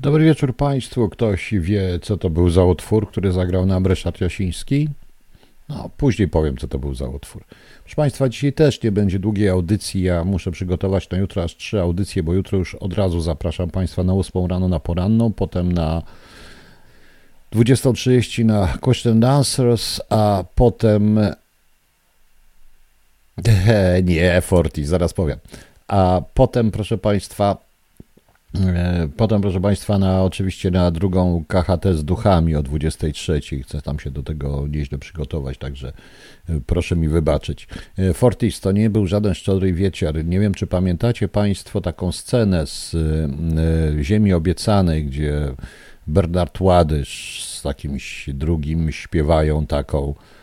Dobry wieczór Państwu. Ktoś wie, co to był za utwór, który zagrał nam Ryszard Jasiński? No, później powiem, co to był za utwór. Proszę Państwa, dzisiaj też nie będzie długiej audycji. Ja muszę przygotować na jutro aż trzy audycje, bo jutro już od razu zapraszam Państwa na 8 rano na poranną, potem na 20.30 na Question Answers, a potem... Nie, Forti, zaraz powiem. A potem, proszę Państwa, potem, proszę Państwa, na, oczywiście na drugą KHT z duchami o 23. Chcę tam się do tego nieźle przygotować, także e, proszę mi wybaczyć. E, Fortis to nie był żaden szczodry wieciar. Nie wiem, czy pamiętacie Państwo taką scenę z Ziemi Obiecanej, gdzie Bernard Ładysz z takimś drugim śpiewają taką E,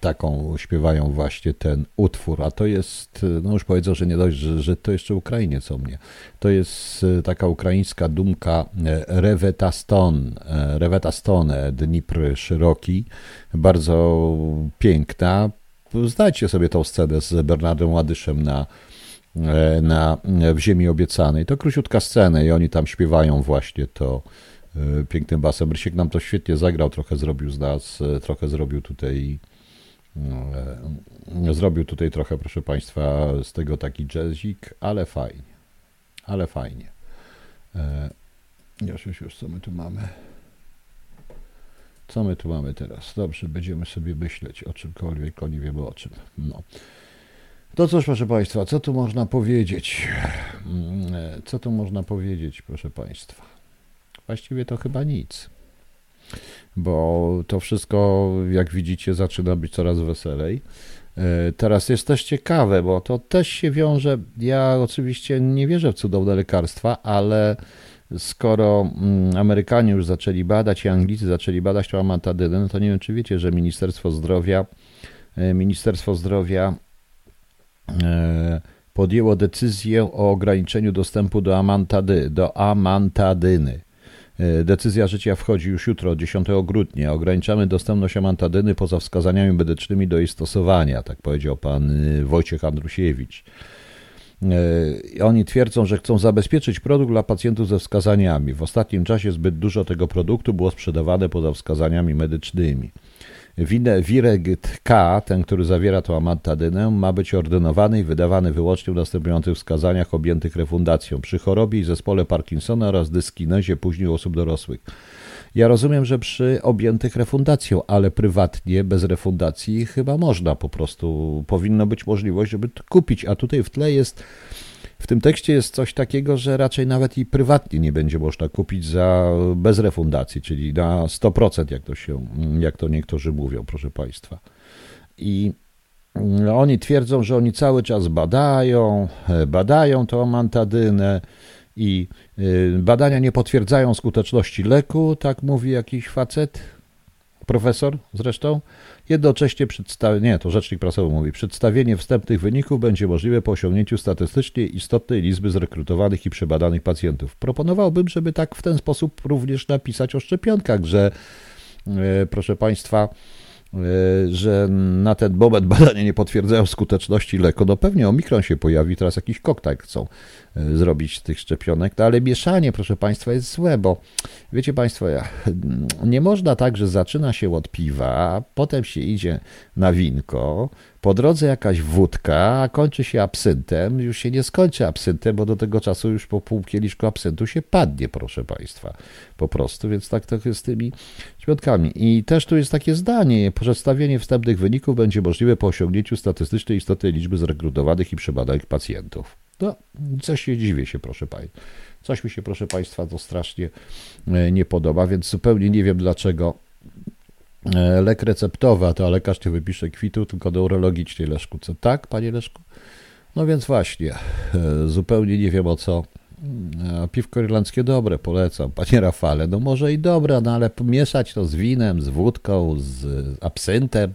taką śpiewają właśnie ten utwór, a to jest, no już powiedział, że nie dość, że, że to jeszcze Ukrainiec o mnie. To jest e, taka ukraińska dumka e, Revetaston, Revetastone, Dnipr Szeroki, bardzo piękna. Zdajcie sobie tą scenę z Bernardem Ładyszem na, na, w Ziemi Obiecanej. To króciutka scena i oni tam śpiewają właśnie to pięknym basem. Rysiek nam to świetnie zagrał, trochę zrobił z nas, e, trochę zrobił tutaj e, zrobił tutaj trochę, proszę Państwa, z tego taki jazzik, ale fajnie, ale fajnie. Już, już, już, co my tu mamy? Co my tu mamy teraz? Dobrze, będziemy sobie myśleć o czymkolwiek, tylko nie wiemy o czym. No. To cóż, proszę Państwa, co tu można powiedzieć? Mm, co tu można powiedzieć, proszę Państwa? Właściwie to chyba nic. Bo to wszystko, jak widzicie, zaczyna być coraz weselej. E, teraz jest też ciekawe, bo to też się wiąże. Ja oczywiście nie wierzę w cudowne lekarstwa, ale skoro mm, Amerykanie już zaczęli badać i Anglicy zaczęli badać tą amantadynę, no to nie wiem, czy wiecie, że Ministerstwo Zdrowia e, Ministerstwo Zdrowia e, podjęło decyzję o ograniczeniu dostępu do, amantady, do amantadyny. E, decyzja życia wchodzi już jutro, 10 grudnia. Ograniczamy dostępność amantadyny poza wskazaniami medycznymi do jej stosowania, tak powiedział pan e, Wojciech Andrusiewicz. E, oni twierdzą, że chcą zabezpieczyć produkt dla pacjentów ze wskazaniami. W ostatnim czasie zbyt dużo tego produktu było sprzedawane poza wskazaniami medycznymi. Wiregt K, ten, który zawiera tą amantadynę, ma być ordynowany i wydawany wyłącznie w następujących wskazaniach objętych refundacją przy chorobie i zespole Parkinsona oraz dyskinezie później u osób dorosłych. Ja rozumiem, że przy objętych refundacją, ale prywatnie, bez refundacji chyba można po prostu, powinna być możliwość, żeby kupić, a tutaj w tle jest w tym tekście jest coś takiego, że raczej nawet i prywatnie nie będzie można kupić za bez refundacji, czyli na 100%, jak to się, jak to niektórzy mówią, proszę Państwa. I oni twierdzą, że oni cały czas badają, badają tą amantadynę i y, badania nie potwierdzają skuteczności leku, tak mówi jakiś facet, profesor zresztą. Jednocześnie przedstawienie, nie, to rzecznik prasowy mówi, przedstawienie wstępnych wyników będzie możliwe po osiągnięciu statystycznie istotnej liczby zrekrutowanych i przebadanych pacjentów. Proponowałbym, żeby tak w ten sposób również napisać o szczepionkach, że e, proszę Państwa, że na ten moment badania nie potwierdzają skuteczności leku. No pewnie omikron się pojawi, teraz jakiś koktajl chcą e, zrobić tych szczepionek, no ale mieszanie, proszę Państwa, jest złe, bo wiecie Państwo, nie można tak, że zaczyna się od piwa, potem się idzie na winko, po drodze jakaś wódka, a kończy się absyntem, już się nie skończy absyntem, bo do tego czasu już po pół kieliszku absyntu się padnie, proszę Państwa, po prostu, więc tak to jest z tymi środkami. I też tu jest takie zdanie, przedstawienie wstępnych wyników będzie możliwe po osiągnięciu statystycznej istotnej liczby zrekrutowanych i przebadanych pacjentów. No, coś się dziwię się, proszę Państwa. Coś mi się, proszę Państwa, to strasznie e, nie podoba, więc zupełnie nie wiem dlaczego lek receptowy, a to lekarz nie wypisze kwitu, tylko do urologicznej Leszku. Co tak, panie Leszku? No więc właśnie, e, zupełnie nie wiem o co. Piwko irlandzkie dobre, polecam. Panie Rafale, no może i dobre, no ale mieszać to z winem, z wódką, z absyntem,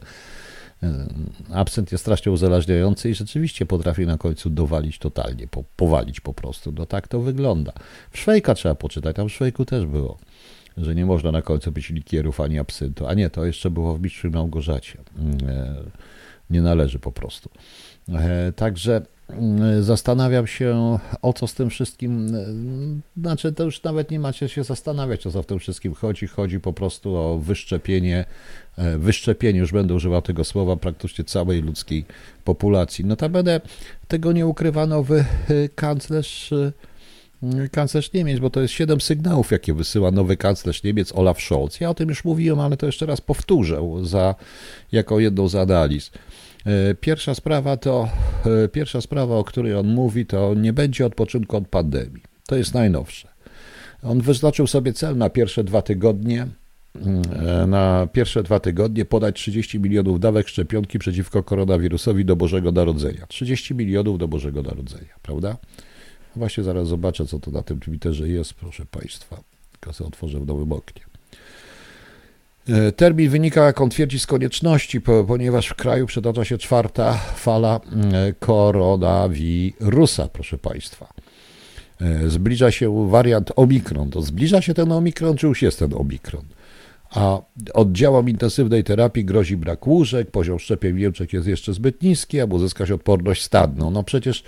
Absent jest strasznie uzależniający i rzeczywiście potrafi na końcu dowalić totalnie, po, powalić po prostu. No tak to wygląda. W Szwejka trzeba poczytać, tam w Szwejku też było, że nie można na końcu być likierów ani absyntu. A nie, to jeszcze było w Mistrzu Małgorzacie. Mm, e, nie należy po prostu. E, także zastanawiam się, o co z tym wszystkim, znaczy to już nawet nie macie się zastanawiać, o co w tym wszystkim chodzi. Chodzi po prostu o wyszczepienie, wyszczepienie, już będę używał tego słowa, praktycznie całej ludzkiej populacji. Notabene tego nie ukrywa nowy kanclerz kanclerz Niemiec, bo to jest siedem sygnałów, jakie wysyła nowy kanclerz Niemiec Olaf Scholz. Ja o tym już mówiłem, ale to jeszcze raz powtórzę za, jako jedną z analiz. E, pierwsza sprawa to, e, pierwsza sprawa, o której on mówi, to nie będzie odpoczynku od pandemii. To jest najnowsze. On wyznaczył sobie cel na pierwsze dwa tygodnie, mm, e, na pierwsze dwa tygodnie podać 30 milionów dawek szczepionki przeciwko koronawirusowi do Bożego Narodzenia. 30 milionów do Bożego Narodzenia, prawda? Właśnie zaraz zobaczę, co to na tym Twitterze jest, proszę Państwa. Sobie otworzę w nowym oknie. E, termin wynika, jak on twierdzi, z konieczności, ponieważ w kraju przytacza się czwarta fala e, koronawirusa, proszę Państwa. E, zbliża się wariant Omikron. To zbliża się ten Omikron, czy już jest ten Omikron? A oddziałom intensywnej terapii grozi brak łóżek, poziom szczepień w Niemczech jest jeszcze zbyt niski, aby uzyskać odporność stadną. No przecież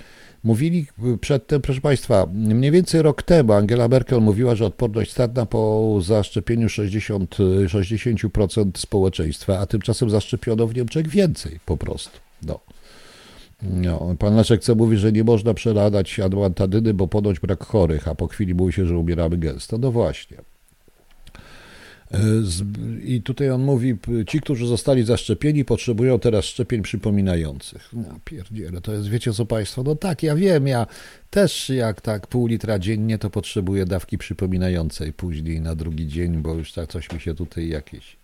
Mówili przedtem, proszę Państwa, mniej więcej rok temu Angela Merkel mówiła, że odporność stadna po zaszczepieniu 60, 60% społeczeństwa, a tymczasem zaszczepiono w Niemczech więcej po prostu. No. No, pan Leszek chce mówi, że nie można przeladać adwantadyny, bo ponoć brak chorych, a po chwili mówi się, że umieramy gęsto. No właśnie. E, I tutaj on mówi, ci, którzy zostali zaszczepieni, potrzebują teraz szczepień przypominających. No pierdziele, to jest, wiecie co Państwo, no tak, ja wiem, ja też jak tak pół litra dziennie, to potrzebuję dawki przypominającej później na drugi dzień, bo już tak coś mi się tutaj jakieś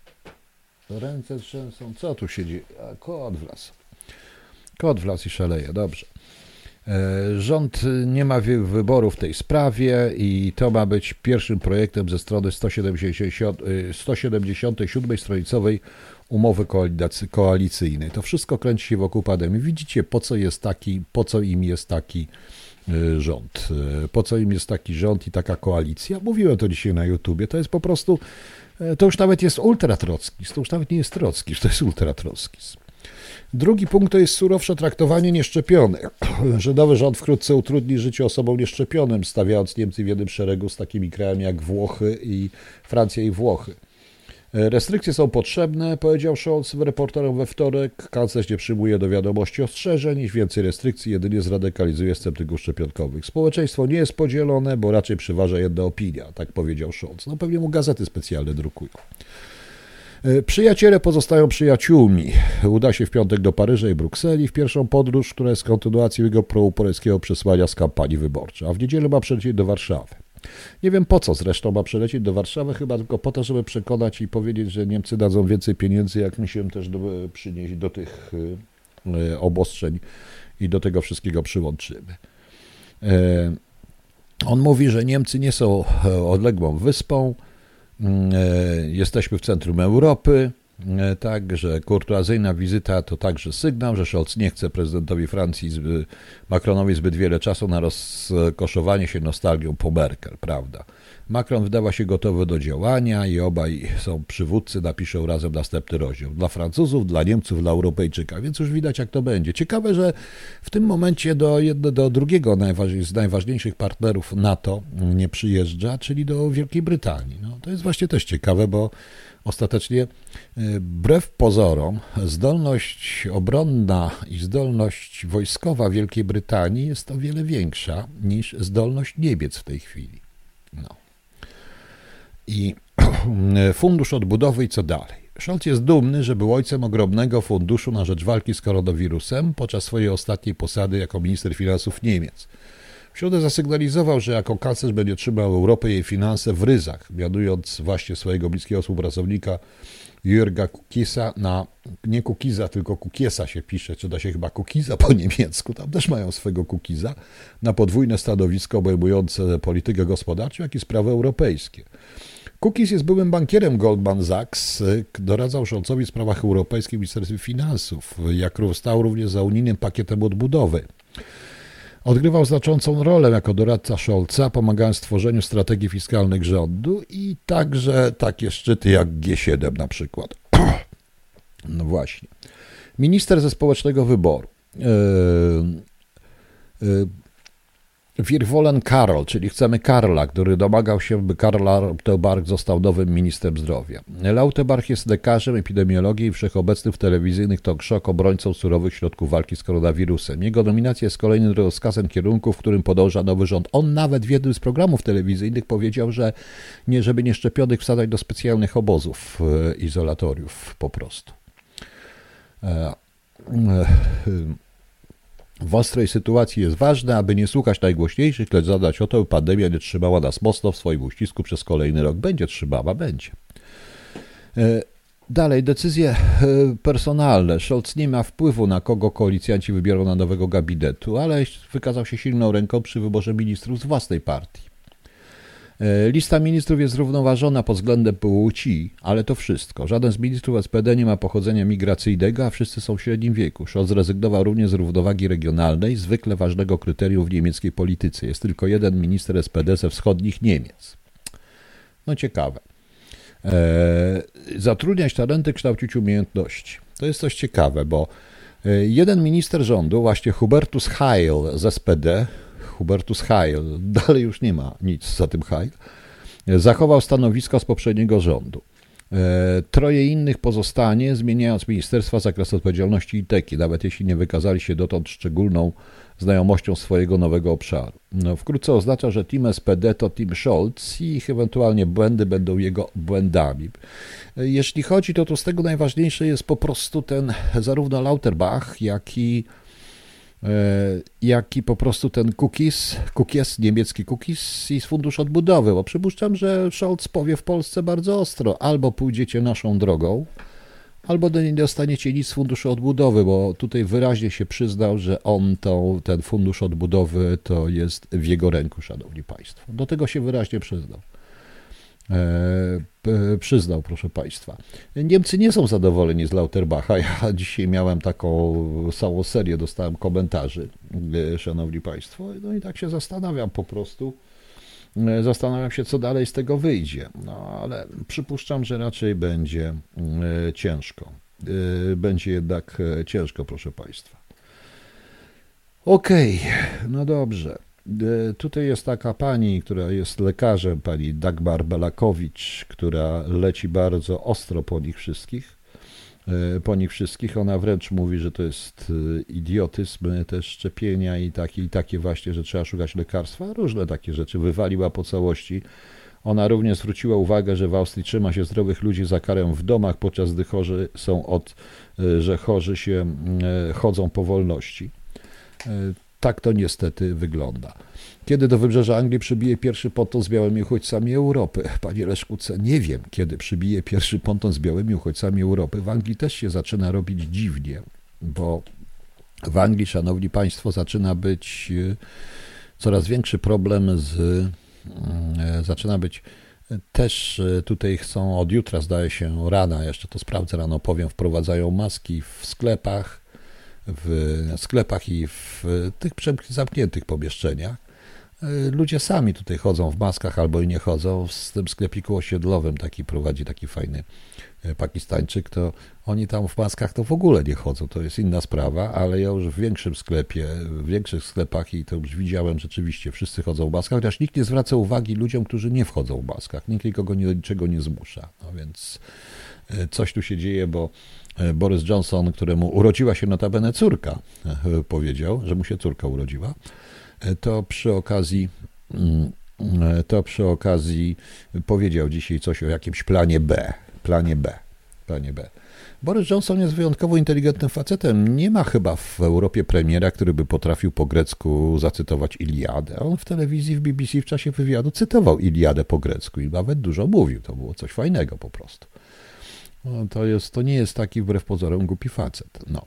ręce trzęsą. Co tu się dzieje? A, kot wlas. Kot wlas i szaleje, dobrze. E, rząd nie ma wyboru w tej sprawie i to ma być pierwszym projektem ze strony 170, 177 stronicowej umowy koalicyjnej. To wszystko kręci się wokół pandemii. Widzicie, po co jest taki, po co im jest taki e, rząd. E, po co im jest taki rząd i taka koalicja? Mówiłem to dzisiaj na YouTubie. To jest po prostu, to już nawet jest ultratrockizm. To już nawet nie jest trockizm, to jest ultratrockizm. Drugi punkt to jest surowsze traktowanie nieszczepionych. Że nowy rząd wkrótce utrudni życie osobom nieszczepionym, stawiając Niemcy w jednym szeregu z takimi krajami jak Włochy i Francja i Włochy. Restrykcje są potrzebne, powiedział Scholz reporterom we wtorek. Kanclerz nie przyjmuje do wiadomości ostrzeżeń, iż więcej restrykcji jedynie zradykalizuje sceptyków szczepionkowych. Społeczeństwo nie jest podzielone, bo raczej przeważa jedna opinia, tak powiedział Scholz. No pewnie mu gazety specjalne drukują. E, przyjaciele pozostają przyjaciółmi. Uda się w piątek do Paryża i Brukseli w pierwszą podróż, która jest kontynuacją jego prouporejskiego przesłania z kampanii wyborczej, a w niedzielę ma przylecieć do Warszawy. Nie wiem po co zresztą ma przylecieć do Warszawy, chyba tylko po to, żeby przekonać i powiedzieć, że Niemcy dadzą więcej pieniędzy, jak my się też do, przynieść do tych e, obostrzeń i do tego wszystkiego przyłączymy. E, on mówi, że Niemcy nie są odległą wyspą, e, jesteśmy w centrum Europy, e, tak, że kurtuazyjna wizyta to także sygnał, że Scholz nie chce prezydentowi Francji, Macronowi zbyt wiele czasu na rozkoszowanie się nostalgią po Merkel, prawda? Macron wydała się gotowy do działania i obaj są przywódcy, napiszą razem następny rozdział. Dla Francuzów, dla Niemców, dla Europejczyka, więc już widać jak to będzie. Ciekawe, że w tym momencie do, do drugiego z najważniejszych partnerów NATO nie przyjeżdża, czyli do Wielkiej Brytanii. No, to jest właśnie też ciekawe, bo ostatecznie e, wbrew pozorom zdolność obronna i zdolność wojskowa Wielkiej Brytanii jest o wiele większa niż zdolność Niemiec w tej chwili. No i fundusz odbudowy i co dalej. Scholz jest dumny, że był ojcem ogromnego funduszu na rzecz walki z koronawirusem podczas swojej ostatniej posady jako minister finansów Niemiec. W środę zasygnalizował, że jako kanclerz będzie trzymał Europę i jej finanse w ryzach, mianując właśnie swojego bliskiego współpracownika Jurga Kukisa na, nie Kukiza, tylko Kukiesa się pisze, czy da się chyba Kukiza po niemiecku, tam też mają swego Kukiza, na podwójne stanowisko obejmujące politykę gospodarczą, jak i sprawy europejskie. Cookies jest byłym bankierem Goldman Sachs, doradzał Scholzowi w sprawach europejskich Ministerstwie Finansów, jak stał również za unijnym pakietem odbudowy. Odgrywał znaczącą rolę jako doradca Scholza, pomagając w tworzeniu strategii fiskalnych rządu i także takie szczyty jak G7 na przykład. No właśnie. Minister ze społecznego wyboru. Yy, Wirwolen Karol, czyli chcemy Karla, który domagał się, by Karl Lauterbach został nowym ministrem zdrowia. Lauterbach jest lekarzem epidemiologii i wszechobecnym w telewizyjnych talk show obrońcą surowych środków walki z koronawirusem. Jego nominacja jest kolejnym rozkazem kierunku, w którym podąża nowy rząd. On nawet w jednym z programów telewizyjnych powiedział, że nie, żeby nieszczepionych wsadzać do specjalnych obozów, e, izolatoriów po prostu. E, e, w ostrej sytuacji jest ważne, aby nie słuchać najgłośniejszych, lecz zadać o to, by pandemia nie trzymała nas mocno w swoim uścisku przez kolejny rok. Będzie trzymała, będzie. E, dalej, decyzje e, personalne. Scholz nie ma wpływu na kogo koalicjanci wybiorą na nowego gabinetu, ale wykazał się silną ręką przy wyborze ministrów z własnej partii. E, lista ministrów jest zrównoważona pod względem płci, ale to wszystko. Żaden z ministrów SPD nie ma pochodzenia migracyjnego, a wszyscy są w średnim wieku. Scholz zrezygnował również z równowagi regionalnej, zwykle ważnego kryterium w niemieckiej polityce. Jest tylko jeden minister SPD ze wschodnich Niemiec. No ciekawe. Eee, zatrudniać talenty, kształcić umiejętności. To jest coś ciekawe, bo e, jeden minister rządu, właśnie Hubertus Heil z SPD, Hubertus Heil, dalej już nie ma nic za tym Heil, zachował stanowisko z poprzedniego rządu. E, troje innych pozostanie, zmieniając ministerstwa, zakres odpowiedzialności i teki, nawet jeśli nie wykazali się dotąd szczególną znajomością swojego nowego obszaru. No, wkrótce oznacza, że team SPD to team Scholz i ich ewentualnie błędy będą jego błędami. E, jeśli chodzi, to, to z tego najważniejsze jest po prostu ten zarówno Lauterbach, jak i jak i po prostu ten cookies, cookies, niemiecki cookies i fundusz odbudowy, bo przypuszczam, że Scholz powie w Polsce bardzo ostro, albo pójdziecie naszą drogą, albo nie dostaniecie nic z funduszu odbudowy, bo tutaj wyraźnie się przyznał, że on to, ten fundusz odbudowy to jest w jego ręku, szanowni państwo. Do tego się wyraźnie przyznał. E, przyznał, proszę Państwa. Niemcy nie są zadowoleni z Lauterbacha. Ja dzisiaj miałem taką całą serię, dostałem komentarzy, e, Szanowni Państwo. No i tak się zastanawiam po prostu. E, zastanawiam się, co dalej z tego wyjdzie. No ale przypuszczam, że raczej będzie ciężko. Będzie jednak ciężko, proszę Państwa. Okej, okay, no dobrze. E, tutaj jest taka pani, która jest lekarzem, pani Dagmar Belakowicz, która leci bardzo ostro po nich wszystkich. E, po nich wszystkich. Ona wręcz mówi, że to jest e, idiotyzm, te szczepienia i takie, i takie właśnie, że trzeba szukać lekarstwa. Różne takie rzeczy wywaliła po całości. Ona również zwróciła uwagę, że w Austrii trzyma się zdrowych ludzi za karę w domach, podczas gdy chorzy są od, że chorzy się chodzą po wolności. Tak to niestety wygląda. Kiedy do wybrzeża Anglii przybije pierwszy ponton z białymi uchodźcami Europy? Panie Leszkuce, nie wiem, kiedy przybije pierwszy ponton z białymi uchodźcami Europy. W Anglii też się zaczyna robić dziwnie, bo w Anglii, szanowni państwo, zaczyna być e, coraz większy problem z. E, zaczyna być też e, tutaj chcą od jutra, zdaje się, rana, jeszcze to sprawdzę rano, powiem, wprowadzają maski w sklepach w sklepach i w tych zamkniętych pomieszczeniach. E, ludzie sami tutaj chodzą w maskach albo i nie chodzą. Z tym sklepiku osiedlowym taki prowadzi taki fajny e, Pakistańczyk, to oni tam w maskach to w ogóle nie chodzą. To jest inna sprawa, ale ja już w większym sklepie, w większych sklepach i to już widziałem rzeczywiście, wszyscy chodzą w maskach, chociaż nikt nie zwraca uwagi ludziom, którzy nie wchodzą w maskach. Nikt nikogo nie, niczego nie zmusza. No więc coś tu się dzieje, bo E, Boris Johnson, któremu urodziła się notabene córka, e, powiedział, że mu się córka urodziła, e, to przy okazji mm, to przy okazji powiedział dzisiaj coś o jakimś planie B. Planie B. Planie B. Boris Johnson jest wyjątkowo inteligentnym facetem. Nie ma chyba w Europie premiera, który by potrafił po grecku zacytować Iliadę. On w telewizji, w BBC w czasie wywiadu cytował Iliadę po grecku i nawet dużo mówił. To było coś fajnego po prostu. No, to, jest, to nie jest taki wbrew pozorom głupi facet. No.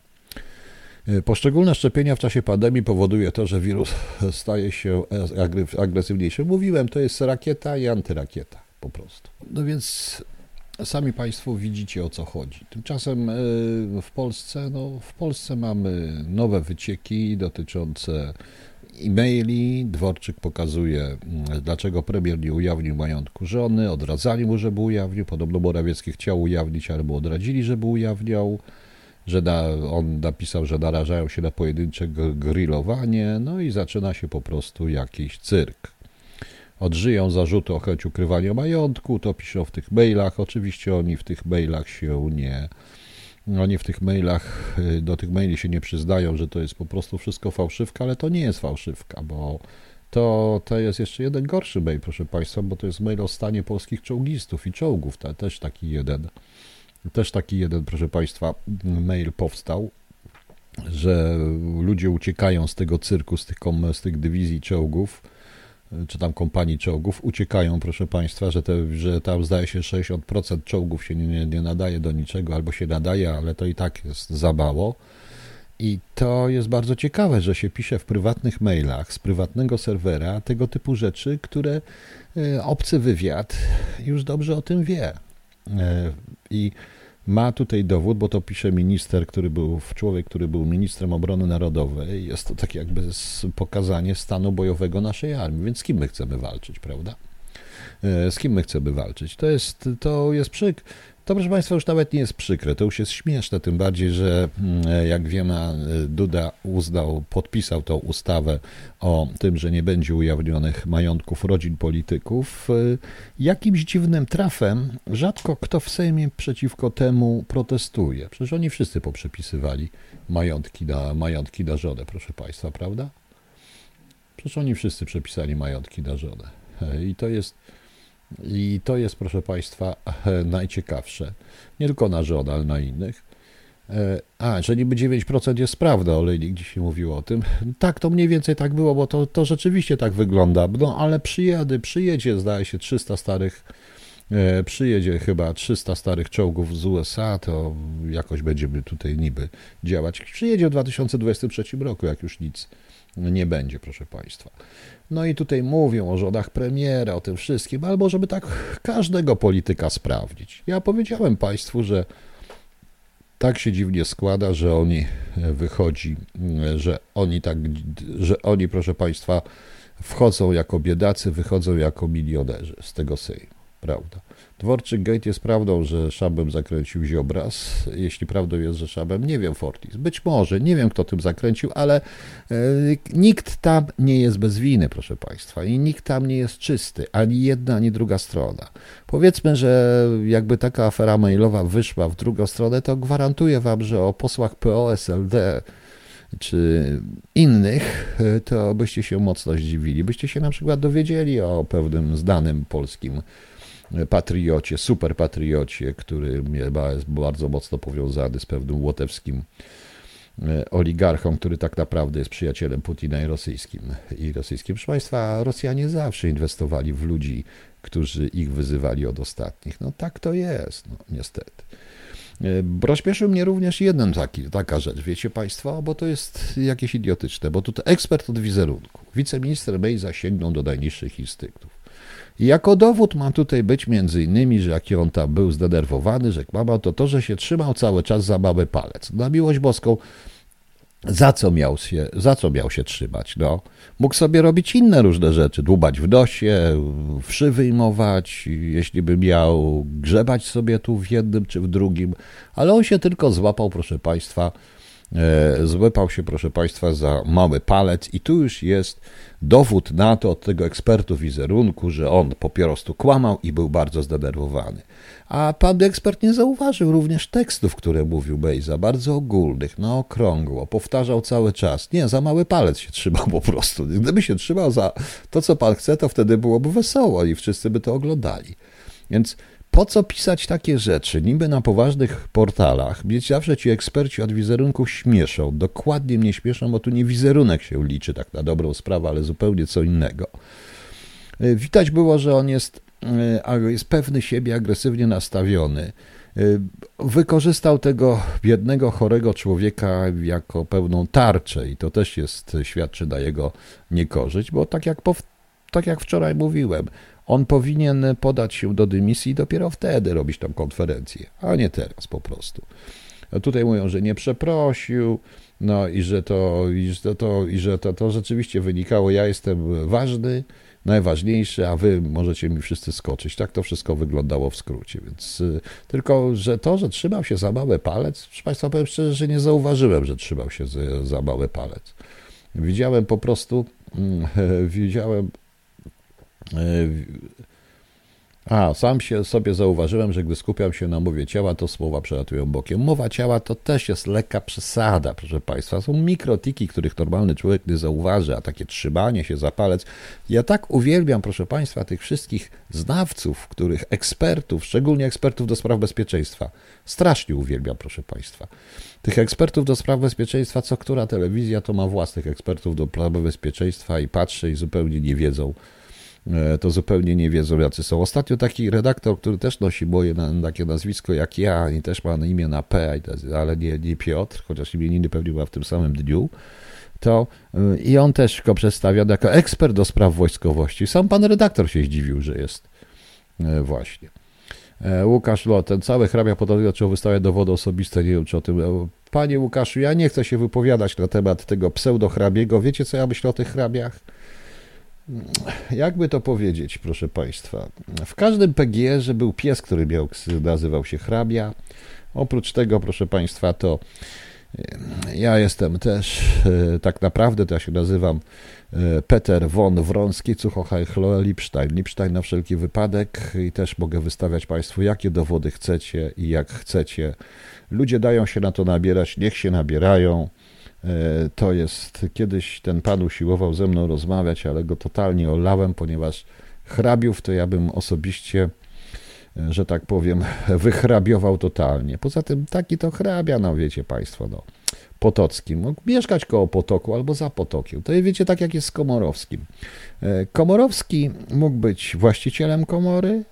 E, poszczególne szczepienia w czasie pandemii powoduje to, że wirus staje się agresywniejszy. Mówiłem, to jest rakieta i antyrakieta po prostu. No więc sami Państwo widzicie o co chodzi. Tymczasem e, w Polsce, no, w Polsce mamy nowe wycieki dotyczące e-maili. Dworczyk pokazuje, mm, dlaczego premier nie ujawnił majątku żony. Odradzali mu, żeby ujawnił. Podobno Morawiecki chciał ujawnić, ale mu odradzili, żeby ujawniał. że da, on napisał, że narażają się na pojedyncze grillowanie, no i zaczyna się po prostu jakiś cyrk. Odżyją zarzuty o chęć ukrywania majątku, to piszą w tych mailach. Oczywiście oni w tych mailach się nie. Oni w tych mailach, do tych maili się nie przyznają, że to jest po prostu wszystko fałszywka, ale to nie jest fałszywka, bo to, to jest jeszcze jeden gorszy mail, proszę Państwa, bo to jest mail o stanie polskich czołgistów i czołgów. Też taki jeden, też taki jeden, proszę Państwa, mail powstał, że ludzie uciekają z tego cyrku, z tych, z tych dywizji czołgów, czy tam kompanii czołgów, uciekają, proszę Państwa, że, te, że tam zdaje się 60% czołgów się nie, nie nadaje do niczego, albo się nadaje, ale to i tak jest za mało i to jest bardzo ciekawe, że się pisze w prywatnych mailach z prywatnego serwera tego typu rzeczy, które e, obcy wywiad już dobrze o tym wie. E, I ma tutaj dowód, bo to pisze minister, który był, człowiek, który był ministrem obrony narodowej. Jest to tak jakby pokazanie stanu bojowego naszej armii. Więc z kim my chcemy walczyć, prawda? E, z kim my chcemy walczyć? To jest, to jest przyk to, proszę Państwa, już nawet nie jest przykre, to już jest śmieszne, tym bardziej, że mm, jak wiemy, Duda uznał, podpisał tą ustawę o tym, że nie będzie ujawnionych majątków rodzin polityków. Y, jakimś dziwnym trafem rzadko kto w Sejmie przeciwko temu protestuje. Przecież oni wszyscy poprzepisywali majątki na, majątki na żonę, proszę Państwa, prawda? Przecież oni wszyscy przepisali majątki na żonę. I to jest i to jest, proszę Państwa, najciekawsze. Nie tylko na żonę, ale na innych. E, a, że niby 9% jest prawda, olejnik dzisiaj mówił o tym. Tak, to mniej więcej tak było, bo to, to rzeczywiście tak wygląda. No, ale przyjady, przyjedzie, zdaje się, 300 starych, e, przyjedzie chyba 300 starych czołgów z USA, to jakoś będziemy tutaj niby działać. Przyjedzie w 2023 roku, jak już nic nie będzie, proszę Państwa. No i tutaj mówią o żonach premiera, o tym wszystkim, albo żeby tak każdego polityka sprawdzić. Ja powiedziałem Państwu, że tak się dziwnie składa, że oni wychodzi, że oni tak, że oni, proszę Państwa, wchodzą jako biedacy, wychodzą jako milionerzy z tego Sejmu, prawda? Dworczyk Gate jest prawdą, że Szabem zakręcił Ziobraz. Jeśli prawdą jest, że Szabem, nie wiem Fortis. Być może, nie wiem kto tym zakręcił, ale e, nikt tam nie jest bez winy, proszę Państwa. I nikt tam nie jest czysty. Ani jedna, ani druga strona. Powiedzmy, że jakby taka afera mailowa wyszła w drugą stronę, to gwarantuję Wam, że o posłach PO, SLD czy innych, e, to byście się mocno zdziwili. Byście się na przykład dowiedzieli o pewnym znanym polskim patriocie, super patriocie, który jest bardzo mocno powiązany z pewnym łotewskim e, oligarchą, który tak naprawdę jest przyjacielem Putina i rosyjskim. I rosyjskim. Proszę Państwa, Rosjanie zawsze inwestowali w ludzi, którzy ich wyzywali od ostatnich. No tak to jest, no, niestety. E, rozśmieszył mnie również jeden taki, taka rzecz, wiecie Państwo, bo to jest jakieś idiotyczne, bo tutaj ekspert od wizerunku, wiceminister Mejza sięgnął do najniższych instynktów. Jako dowód ma tutaj być między innymi, że jaki on tam był zdenerwowany, że kłamał, to to, że się trzymał cały czas za mały palec. Na miłość boską, za co miał się, za co miał się trzymać? No, mógł sobie robić inne różne rzeczy, dłubać w nosie, wszy wyjmować, jeśli by miał grzebać sobie tu w jednym czy w drugim, ale on się tylko złapał, proszę Państwa, złapał się, proszę Państwa, za mały palec i tu już jest dowód na to od tego ekspertu wizerunku, że on po prostu kłamał i był bardzo zdenerwowany. A pan ekspert nie zauważył również tekstów, które mówił Bejza, bardzo ogólnych, na okrągło, powtarzał cały czas. Nie, za mały palec się trzymał po prostu. Gdyby się trzymał za to, co pan chce, to wtedy byłoby wesoło i wszyscy by to oglądali. Więc po co pisać takie rzeczy? Niby na poważnych portalach, mieć zawsze ci eksperci od wizerunku śmieszą. Dokładnie mnie śmieszą, bo tu nie wizerunek się liczy, tak na dobrą sprawę, ale zupełnie co innego. E, widać było, że on jest, e, jest pewny siebie, agresywnie nastawiony. E, wykorzystał tego biednego, chorego człowieka jako pełną tarczę i to też jest, świadczy na jego niekorzyść, bo tak jak, tak jak wczoraj mówiłem, on powinien podać się do dymisji i dopiero wtedy robić tą konferencję, a nie teraz po prostu. Tutaj mówią, że nie przeprosił, no i że to, i że to, i że to, to rzeczywiście wynikało, ja jestem ważny, najważniejszy, a wy możecie mi wszyscy skoczyć. Tak to wszystko wyglądało w skrócie. Więc y, tylko, że to, że trzymał się za mały palec, proszę Państwa, powiem szczerze, że nie zauważyłem, że trzymał się za, za mały palec. Widziałem po prostu, widziałem a, sam się sobie zauważyłem, że gdy skupiam się na mowie ciała, to słowa przelatują bokiem. Mowa ciała to też jest lekka przesada, proszę Państwa. Są mikrotiki, których normalny człowiek nie zauważy, a takie trzymanie się za palec. Ja tak uwielbiam, proszę Państwa, tych wszystkich znawców, których ekspertów, szczególnie ekspertów do spraw bezpieczeństwa. Strasznie uwielbiam, proszę Państwa. Tych ekspertów do spraw bezpieczeństwa, co która telewizja to ma własnych ekspertów do spraw bezpieczeństwa i patrzy i zupełnie nie wiedzą, E, to zupełnie nie wiedzą, jacy są. Ostatnio taki redaktor, który też nosi moje na, takie nazwisko jak ja i też ma imię na P, ale nie, nie Piotr, chociaż imieniny pewnie była w tym samym dniu, to e, i on też go przedstawia jako ekspert do spraw wojskowości. Sam pan redaktor się zdziwił, że jest e, właśnie. Łukasz Lot, ten cały hrabia podobnie zaczął wystawiać dowody osobiste, nie wiem czy o tym. Panie Łukaszu, ja nie chcę się wypowiadać na temat tego pseudo-hrabiego. Wiecie co ja myślę o tych hrabiach? Jakby to powiedzieć, proszę Państwa. W każdym PGR był pies, który miał, nazywał się hrabia. Oprócz tego, proszę Państwa, to e, ja jestem też, e, tak naprawdę to ja się nazywam e, Peter von Wronski, Cuchochaj Lipstein. Lipstein na wszelki wypadek i też mogę wystawiać Państwu, jakie dowody chcecie i jak chcecie. Ludzie dają się na to nabierać, niech się nabierają. E, to jest, kiedyś ten pan usiłował ze mną rozmawiać, ale go totalnie olałem, ponieważ hrabiów to ja bym osobiście, e, że tak powiem, wyhrabiował totalnie. Poza tym taki to hrabia, no wiecie Państwo, no. Potockim. Mógł mieszkać koło potoku albo za potokiem. To wiecie, tak jak jest z Komorowskim. E, Komorowski mógł być właścicielem komory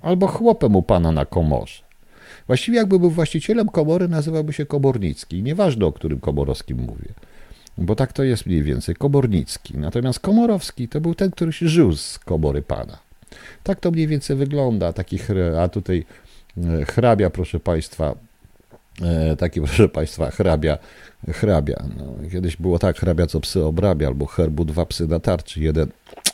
albo chłopem u pana na komorze. Właściwie jakby był właścicielem komory, nazywałby się Komornicki. Nieważne, o którym Komorowskim mówię. Bo tak to jest mniej więcej, Komornicki. Natomiast Komorowski to był ten, który się żył z komory pana. Tak to mniej więcej wygląda. Taki, a tutaj e, hrabia, proszę Państwa, e, taki, proszę Państwa, hrabia, hrabia. No, kiedyś było tak, hrabia co psy obrabia, albo herbu dwa psy na tarczy, jeden,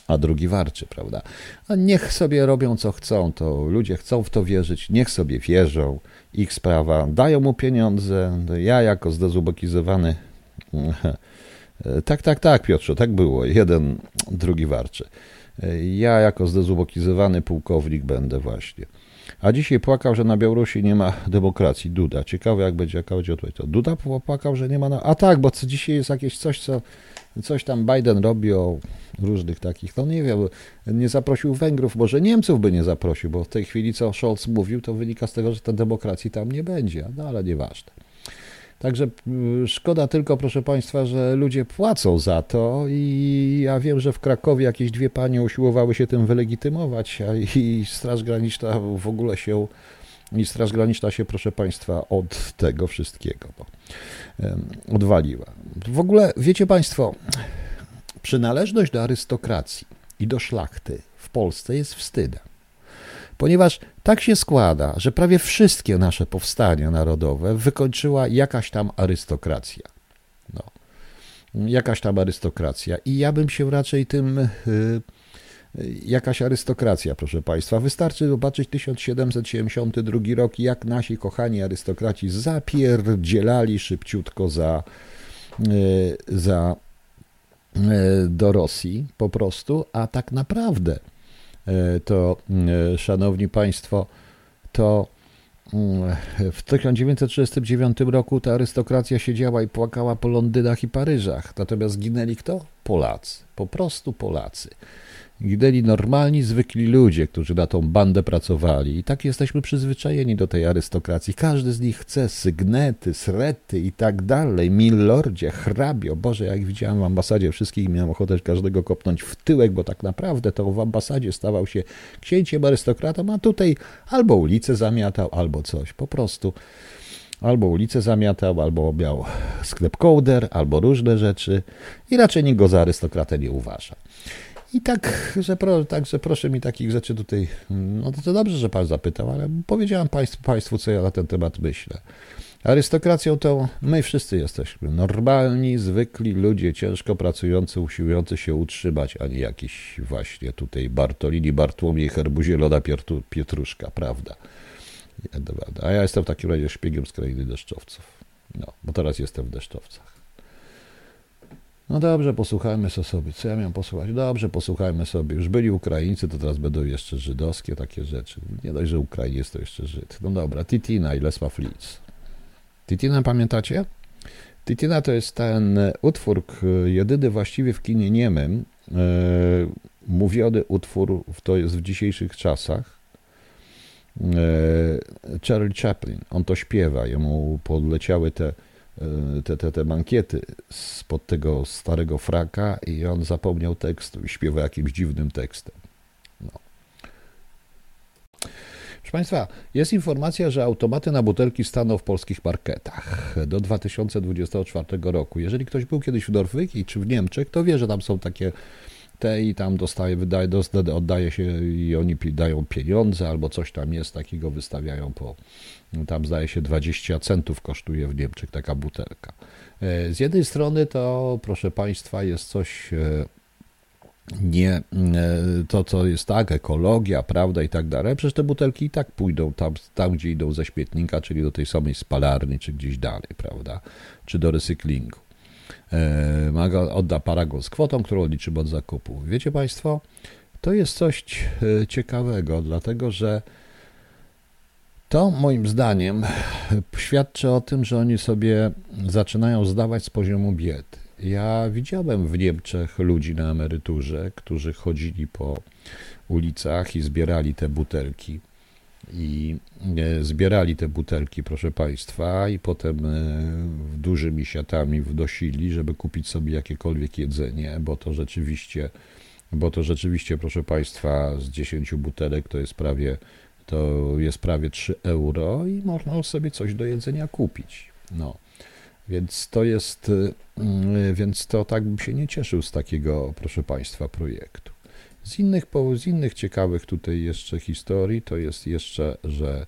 a drugi warczy, prawda? A niech sobie robią co chcą, to ludzie chcą w to wierzyć, niech sobie wierzą, ich sprawa, dają mu pieniądze, ja jako zdezubokizowany, tak, tak, tak Piotrze, tak było, jeden, drugi warczy. Ja jako zdezubokizowany pułkownik będę właśnie. A dzisiaj płakał, że na Białorusi nie ma demokracji. Duda. Ciekawe, jak będzie, jaka będzie odpowiedź. To Duda płakał, że nie ma. Na... A tak, bo co dzisiaj jest jakieś coś, co coś tam Biden robi o różnych takich. No nie wiem, nie zaprosił Węgrów, może Niemców by nie zaprosił, bo w tej chwili, co Scholz mówił, to wynika z tego, że ta demokracji tam nie będzie. No ale nieważne. Także y, szkoda tylko, proszę Państwa, że ludzie płacą za to i ja wiem, że w Krakowie jakieś dwie panie usiłowały się tym wylegitymować, a i Straż Graniczna w ogóle się i Straż Graniczna się, proszę Państwa, od tego wszystkiego bo, odwaliła. W ogóle, wiecie Państwo, przynależność do arystokracji i do szlachty w Polsce jest wstydem ponieważ tak się składa, że prawie wszystkie nasze powstania narodowe wykończyła jakaś tam arystokracja. No. Jakaś tam arystokracja. I ja bym się raczej tym. Yy, jakaś arystokracja, proszę Państwa. Wystarczy zobaczyć 1772 rok, jak nasi kochani arystokraci zapierdzielali szybciutko za, yy, za yy, do Rosji po prostu, a tak naprawdę E, to, e, szanowni państwo, to mm, w 1939 roku ta arystokracja siedziała i płakała po Londynach i Paryżach. Natomiast zginęli kto? Polacy. Po prostu Polacy. Ginęli normalni, zwykli ludzie, którzy na tą bandę pracowali. I tak jesteśmy przyzwyczajeni do tej arystokracji. Każdy z nich chce sygnety, srety i tak dalej. Milordzie, hrabio. Boże, jak widziałem w ambasadzie wszystkich, miałem ochotę każdego kopnąć w tyłek, bo tak naprawdę to w ambasadzie stawał się księciem arystokratą, a tutaj albo ulicę zamiatał, albo coś. Po prostu albo ulicę zamiatał, albo miał sklep kołder, albo różne rzeczy i raczej nikt go za arystokratę nie uważa. I tak, że, pro, tak, proszę mi takich rzeczy tutaj, no to, dobrze, że pan zapytał, ale powiedziałem państwu, państwu, co ja na ten temat myślę. Arystokracją to my wszyscy jesteśmy. Normalni, zwykli ludzie, ciężko pracujący, usiłujący się utrzymać, a nie jakiś właśnie tutaj Bartolini, Bartłomiej, Herbuzielona, Pietruszka, prawda? A ja jestem w takim razie szpiegiem z krainy deszczowców. No, bo teraz jestem w deszczowcach. No dobrze, posłuchajmy sobie. Co ja miałem posłuchać? Dobrze, posłuchajmy sobie. Już byli Ukraińcy, to teraz będą jeszcze żydowskie takie rzeczy. Nie dość, że Ukrainiec to jeszcze Żyd. No dobra, Titina i Lesma Flitz. Titina pamiętacie? Titina to jest ten utwór, jedyny właściwie w kinie niemym, e, mówiony utwór, to jest w dzisiejszych czasach. E, Charlie Chaplin, on to śpiewa, jemu podleciały te te, te, te mankiety spod tego starego fraka i on zapomniał tekstu i śpiewa jakimś dziwnym tekstem. No. Proszę Państwa, jest informacja, że automaty na butelki staną w polskich marketach do 2024 roku. Jeżeli ktoś był kiedyś w Norwegii czy w Niemczech, to wie, że tam są takie te i tam dostaje, wydaje, oddaje się i oni dają pieniądze albo coś tam jest takiego, wystawiają po, tam zdaje się 20 centów kosztuje w Niemczech taka butelka. E, z jednej strony to, proszę Państwa, jest coś e, nie e, to, co jest tak, ekologia, prawda i tak dalej. Przecież te butelki i tak pójdą tam, tam, gdzie idą ze śmietnika, czyli do tej samej spalarni, czy gdzieś dalej, prawda, czy do recyklingu. Maga odda paragon z kwotą, którą liczymy od zakupu. Wiecie Państwo, to jest coś ciekawego, dlatego że to moim zdaniem świadczy o tym, że oni sobie zaczynają zdawać z poziomu biedy. Ja widziałem w Niemczech ludzi na emeryturze, którzy chodzili po ulicach i zbierali te butelki. I e, zbierali te butelki, proszę Państwa, i potem e, dużymi siatami wdosili, żeby kupić sobie jakiekolwiek jedzenie, bo to rzeczywiście, bo to rzeczywiście, proszę Państwa, z 10 butelek to jest prawie to jest prawie 3 euro i można sobie coś do jedzenia kupić. No. Więc to jest, y, więc to tak bym się nie cieszył z takiego, proszę Państwa, projektu. Z innych, z innych ciekawych tutaj jeszcze historii to jest jeszcze, że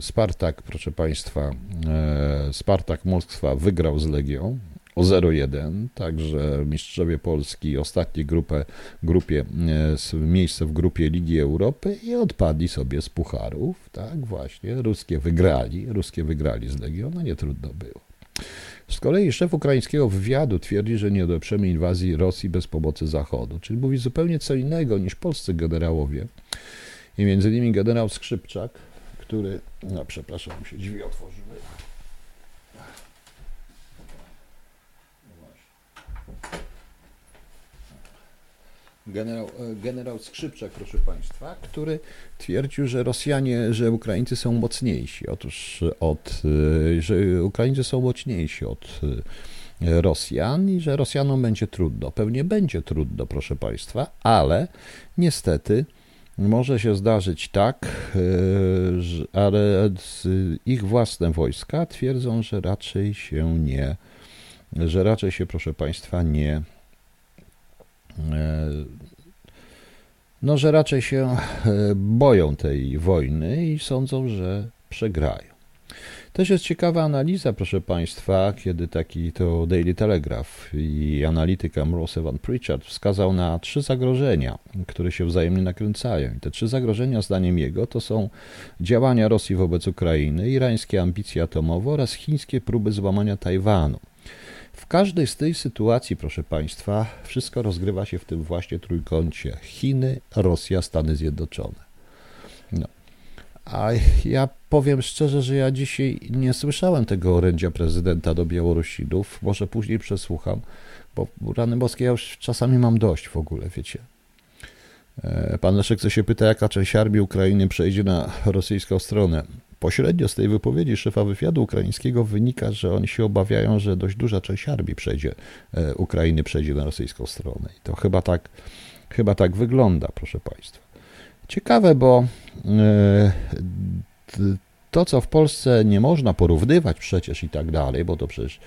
Spartak, proszę Państwa, e, Spartak Moskwa wygrał z Legią o 0-1, także mistrzowie Polski, ostatniej grupę, grupie, e, miejsce w grupie Ligi Europy i odpadli sobie z pucharów, tak właśnie, ruskie wygrali, ruskie wygrali z Legią, no nie trudno było. Z kolei szef ukraińskiego wywiadu twierdzi, że nie odeprzemy inwazji Rosji bez pomocy Zachodu, czyli mówi zupełnie co innego niż polscy generałowie. I między innymi generał Skrzypczak, który, no przepraszam, się drzwi otworzyły. Generał, e, generał Skrzypczak, proszę Państwa, który twierdził, że Rosjanie, że Ukraińcy są mocniejsi. Otóż od, e, że Ukraińcy są mocniejsi od e, Rosjan i że Rosjanom będzie trudno. Pewnie będzie trudno, proszę Państwa, ale niestety może się zdarzyć tak, ale ich własne wojska twierdzą, że raczej się nie, że raczej się, proszę Państwa, nie no, że raczej się e, boją tej wojny i sądzą, że przegrają. Też jest ciekawa analiza, proszę Państwa, kiedy taki to Daily Telegraph i analityk Ambrose Van Pritchard wskazał na trzy zagrożenia, które się wzajemnie nakręcają. I te trzy zagrożenia, zdaniem jego, to są działania Rosji wobec Ukrainy, irańskie ambicje atomowe oraz chińskie próby złamania Tajwanu. W każdej z tej sytuacji, proszę Państwa, wszystko rozgrywa się w tym właśnie trójkącie Chiny, Rosja, Stany Zjednoczone. No. A ja powiem szczerze, że ja dzisiaj nie słyszałem tego orędzia prezydenta do Białorusinów. Może później przesłucham, bo rany boskie ja już czasami mam dość w ogóle, wiecie. E, pan Leszek co się pyta, jaka część armii Ukrainy przejdzie na rosyjską stronę. Pośrednio z tej wypowiedzi szefa wywiadu ukraińskiego wynika, że oni się obawiają, że dość duża część armii przejdzie, e, Ukrainy przejdzie na rosyjską stronę. I to chyba tak, chyba tak wygląda, proszę Państwa. Ciekawe, bo e, to, co w Polsce nie można porównywać przecież i tak dalej, bo to przecież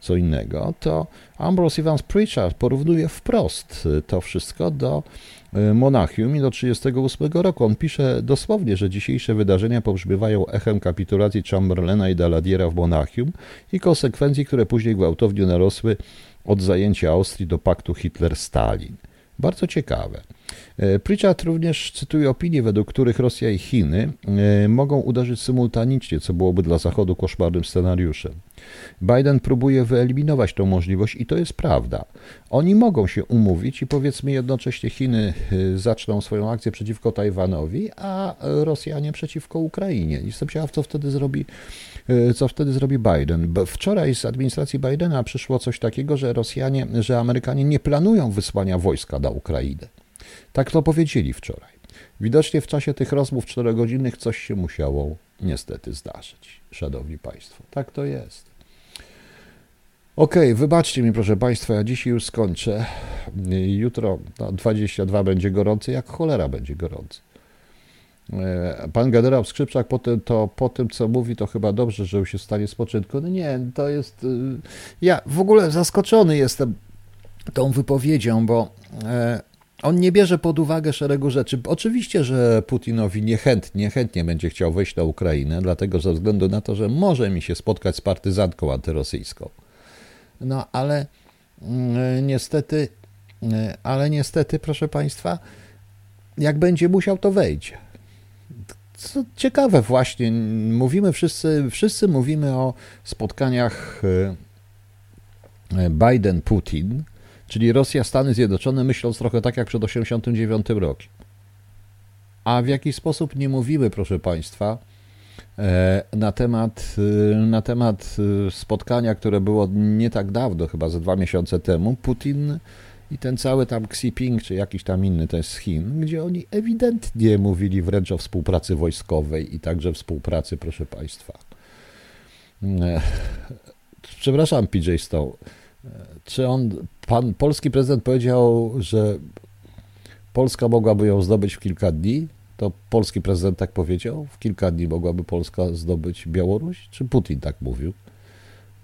co innego, to Ambrose Evans Pritchard porównuje wprost to wszystko do e, Monachium i do 1938 roku. On pisze dosłownie, że dzisiejsze wydarzenia pobrzmiewają echem kapitulacji Chamberlaina i Daladiera w Monachium i konsekwencji, które później gwałtownie narosły od zajęcia Austrii do paktu Hitler-Stalin. Bardzo ciekawe. E, Pritchard również cytuje opinie, według których Rosja i Chiny e, mogą uderzyć symultanicznie, co byłoby dla Zachodu koszmarnym scenariuszem. Biden próbuje wyeliminować tę możliwość i to jest prawda. Oni mogą się umówić i powiedzmy jednocześnie Chiny e, zaczną swoją akcję przeciwko Tajwanowi, a Rosjanie przeciwko Ukrainie. Jestem ciekaw, co wtedy zrobi, co wtedy zrobi Biden. Wczoraj z administracji Bidena przyszło coś takiego, że Rosjanie, że Amerykanie nie planują wysłania wojska na Ukrainę. Tak to powiedzieli wczoraj. Widocznie w czasie tych rozmów czterogodzinnych coś się musiało niestety zdarzyć, szanowni państwo. Tak to jest. Okej, okay, wybaczcie mi, proszę Państwa, ja dzisiaj już skończę. Jutro no, 22 będzie gorący, jak cholera będzie gorący. E, pan generał Skrzypczak po tym, to, po tym, co mówi, to chyba dobrze, że już się stanie spoczynku. No nie, to jest... Y, ja w ogóle zaskoczony jestem tą wypowiedzią, bo e, on nie bierze pod uwagę szeregu rzeczy. Oczywiście, że Putinowi niechętnie, chętnie będzie chciał wejść na Ukrainę, dlatego ze względu na to, że może mi się spotkać z partyzantką antyrosyjską. No ale mm, niestety, mm, ale niestety, proszę Państwa, jak będzie musiał, to wejdzie. Co ciekawe właśnie, mówimy wszyscy, wszyscy mówimy o spotkaniach e, Biden-Putin, Czyli Rosja, Stany Zjednoczone myśląc trochę tak jak przed 1989 rokiem. A w jaki sposób nie mówimy, proszę Państwa, e, na temat, e, na temat e, spotkania, które było nie tak dawno, chyba ze dwa miesiące temu, Putin i ten cały tam Xi Jinping, czy jakiś tam inny, to jest z Chin, gdzie oni ewidentnie mówili wręcz o współpracy wojskowej i także współpracy, proszę Państwa. Przepraszam, PJ Stowe. Czy on, pan polski prezydent powiedział, że Polska mogłaby ją zdobyć w kilka dni? To polski prezydent tak powiedział? W kilka dni mogłaby Polska zdobyć Białoruś? Czy Putin tak mówił?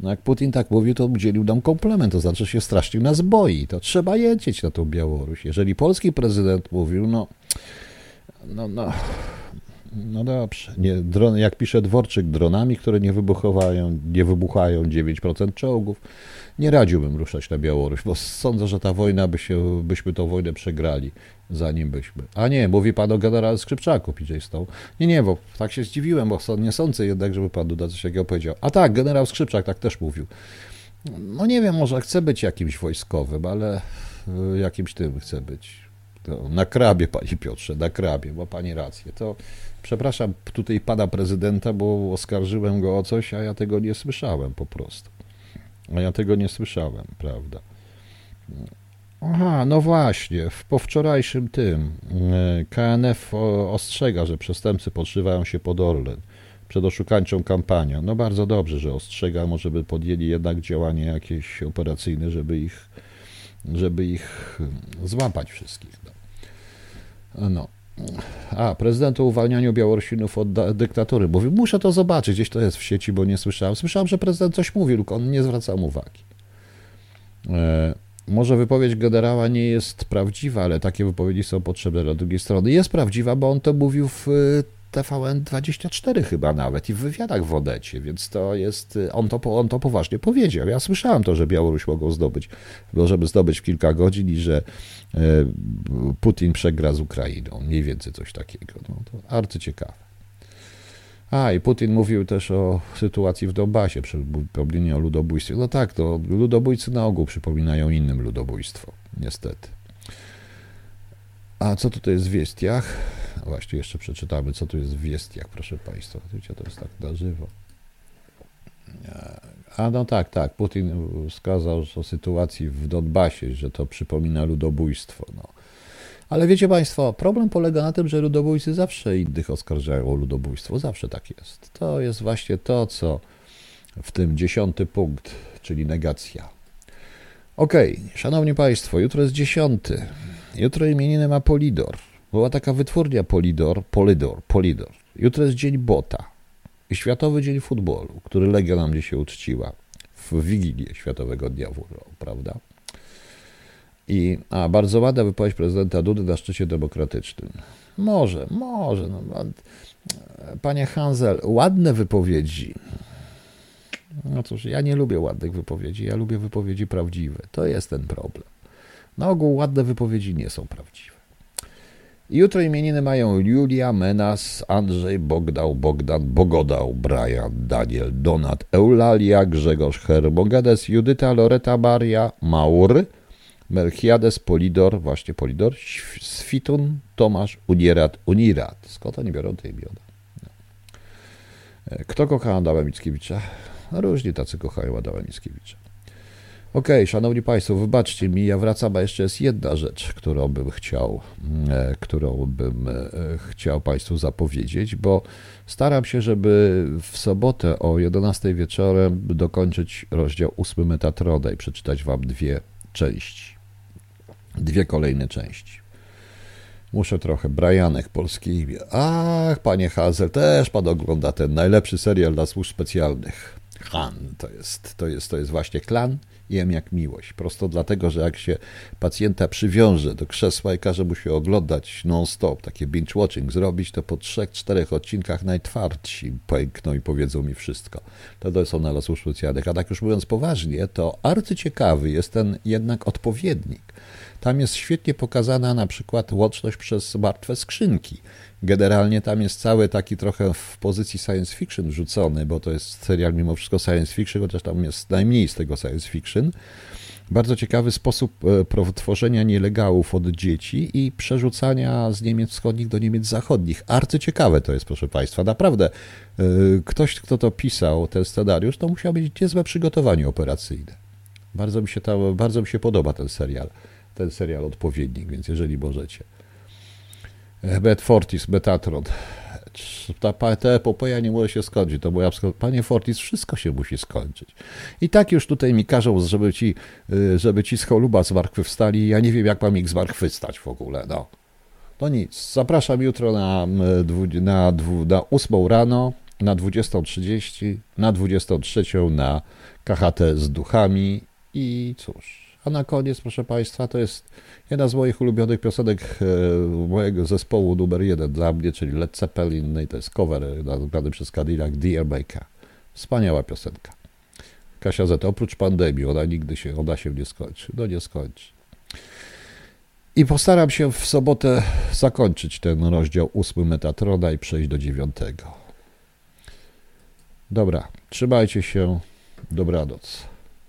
No jak Putin tak mówił, to udzielił nam komplement, to znaczy się strasznie nas boi. To trzeba jeździć na tą Białoruś. Jeżeli polski prezydent mówił, no, no, no, no dobrze. Nie, dron, jak pisze Dworczyk, dronami, które nie wybuchają, nie wybuchają 9% czołgów, nie radziłbym ruszać na Białoruś, bo sądzę, że ta wojna by się, byśmy tą wojnę przegrali, zanim byśmy. A nie, mówi pan o generale Skrzypczaku, PJ Stoł. Nie, nie, bo tak się zdziwiłem, bo nie sądzę jednak, żeby pan Duda coś takiego powiedział. A tak, generał Skrzypczak tak też mówił. No nie wiem, może chce być jakimś wojskowym, ale y, jakimś tym chce być. Na krabie, panie Piotrze, na krabie, ma pani rację. To przepraszam tutaj pana prezydenta, bo oskarżyłem go o coś, a ja tego nie słyszałem po prostu. A ja tego nie słyszałem, prawda? Aha, no właśnie, w powczorajszym tym e, KNF ostrzega, że przestępcy podszywają się pod Orlen przed oszukańczą kampanią. No bardzo dobrze, że ostrzega, może by podjęli jednak działanie jakieś operacyjne, żeby ich, żeby ich złapać wszystkich. No. No. A, prezydent o uwalnianiu Białorusinów od dyktatury. Mówił, muszę to zobaczyć, gdzieś to jest w sieci, bo nie słyszałem. Słyszałem, że prezydent coś mówił, tylko on nie zwracał uwagi. E, może wypowiedź generała nie jest prawdziwa, ale takie wypowiedzi są potrzebne dla drugiej strony. Jest prawdziwa, bo on to mówił w TVN24 chyba nawet i w wywiadach w Odecie, więc to jest, on to, on to poważnie powiedział. Ja słyszałem to, że Białoruś mogą zdobyć, możemy zdobyć w kilka godzin i że Putin przegra z Ukrainą, mniej więcej coś takiego. No, to arcyciekawe. A, i Putin mówił też o sytuacji w Donbasie, przypomnienie o ludobójstwie. No tak, to ludobójcy na ogół przypominają innym ludobójstwo, niestety. A co tutaj jest w Wiestiach? Właśnie jeszcze przeczytamy, co tu jest w Wiestiach, proszę Państwa. To jest tak na żywo. A no tak, tak. Putin wskazał o sytuacji w Donbasie, że to przypomina ludobójstwo. No. Ale wiecie Państwo, problem polega na tym, że ludobójcy zawsze innych oskarżają o ludobójstwo. Zawsze tak jest. To jest właśnie to, co w tym dziesiąty punkt, czyli negacja. Okej, okay, szanowni Państwo, jutro jest dziesiąty. Jutro imieniny ma Polidor. Była taka wytwórnia Polidor, Polidor, Polidor. Jutro jest dzień bota. Światowy Dzień Futbolu, który Legia nam dzisiaj uczciła. w Wigilię Światowego Dnia WRO, prawda? I, a bardzo ładna wypowiedź prezydenta Dudy na szczycie demokratycznym. Może, może. No, panie Hansel, ładne wypowiedzi. No cóż, ja nie lubię ładnych wypowiedzi, ja lubię wypowiedzi prawdziwe. To jest ten problem. Na ogół ładne wypowiedzi nie są prawdziwe. Jutro imieniny mają Julia, Menas, Andrzej, Bogdał, Bogdan, Bogodał, Brian, Daniel, Donat, Eulalia, Grzegorz, Hermogedes, Judyta, Loreta, Maria, Maur, Melchiades, Polidor, właśnie Polidor, Sfitun, Tomasz, Unierat, Unirat. Skąd oni biorą te imiona? No. Kto kocha Adama Mickiewicza? Różni tacy kochają Adama Mickiewicza. Okej, okay, szanowni państwo, wybaczcie mi, ja wracam, a jeszcze jest jedna rzecz, którą bym chciał, e, którą bym e, chciał państwu zapowiedzieć, bo staram się, żeby w sobotę o 11 wieczorem dokończyć rozdział 8 Metatroda i przeczytać wam dwie części. Dwie kolejne części. Muszę trochę Brianek polskie imię. Ach, panie Hazel, też pan ogląda ten najlepszy serial dla służb specjalnych. Han, to jest, to jest, to jest właśnie klan jem jak miłość. Prosto dlatego, że jak się pacjenta przywiąże do krzesła i każe mu się oglądać non-stop, takie binge-watching zrobić, to po trzech, czterech odcinkach najtwardsi pękną i powiedzą mi wszystko. To, to na losu specjalnych. A tak już mówiąc poważnie, to arcyciekawy jest ten jednak odpowiednik. Tam jest świetnie pokazana na przykład łączność przez martwe skrzynki. Generalnie tam jest cały taki trochę w pozycji science fiction rzucony, bo to jest serial mimo wszystko science fiction, chociaż tam jest najmniej z tego science fiction. Bardzo ciekawy sposób e, tworzenia nielegałów od dzieci i przerzucania z Niemiec wschodnich do Niemiec zachodnich. Arcyciekawe to jest, proszę Państwa. Naprawdę, e, ktoś, kto to pisał, ten scenariusz, to musiał mieć niezłe przygotowanie operacyjne. Bardzo mi się, bardzo mi się podoba ten serial, ten serial odpowiednik, więc jeżeli możecie. Bet Fortis, Betatron. Ta, ta epopeja nie może się skończyć. To moja Panie Fortis, wszystko się musi skończyć. I tak już tutaj mi każą, żeby ci, y, żeby ci z choluba zmartwychwstali. Ja nie wiem, jak mam ich zmartwychwstać w ogóle. No. To nic. Zapraszam jutro na, na, na 8 rano, na 20.30, na 23 na KHT z duchami i cóż. A na koniec, proszę Państwa, to jest jedna z moich ulubionych piosenek e, mojego zespołu numer jeden dla mnie, czyli Led Zeppelin, no to jest cover nagrany przez Cadillac Dear Maker. Wspaniała piosenka. Kasia Z, oprócz pandemii, ona nigdy się, ona się nie skończy. No nie skończy. I postaram się w sobotę zakończyć ten rozdział ósmy Metatrona i przejść do dziewiątego. Dobra, trzymajcie się. Dobranoc.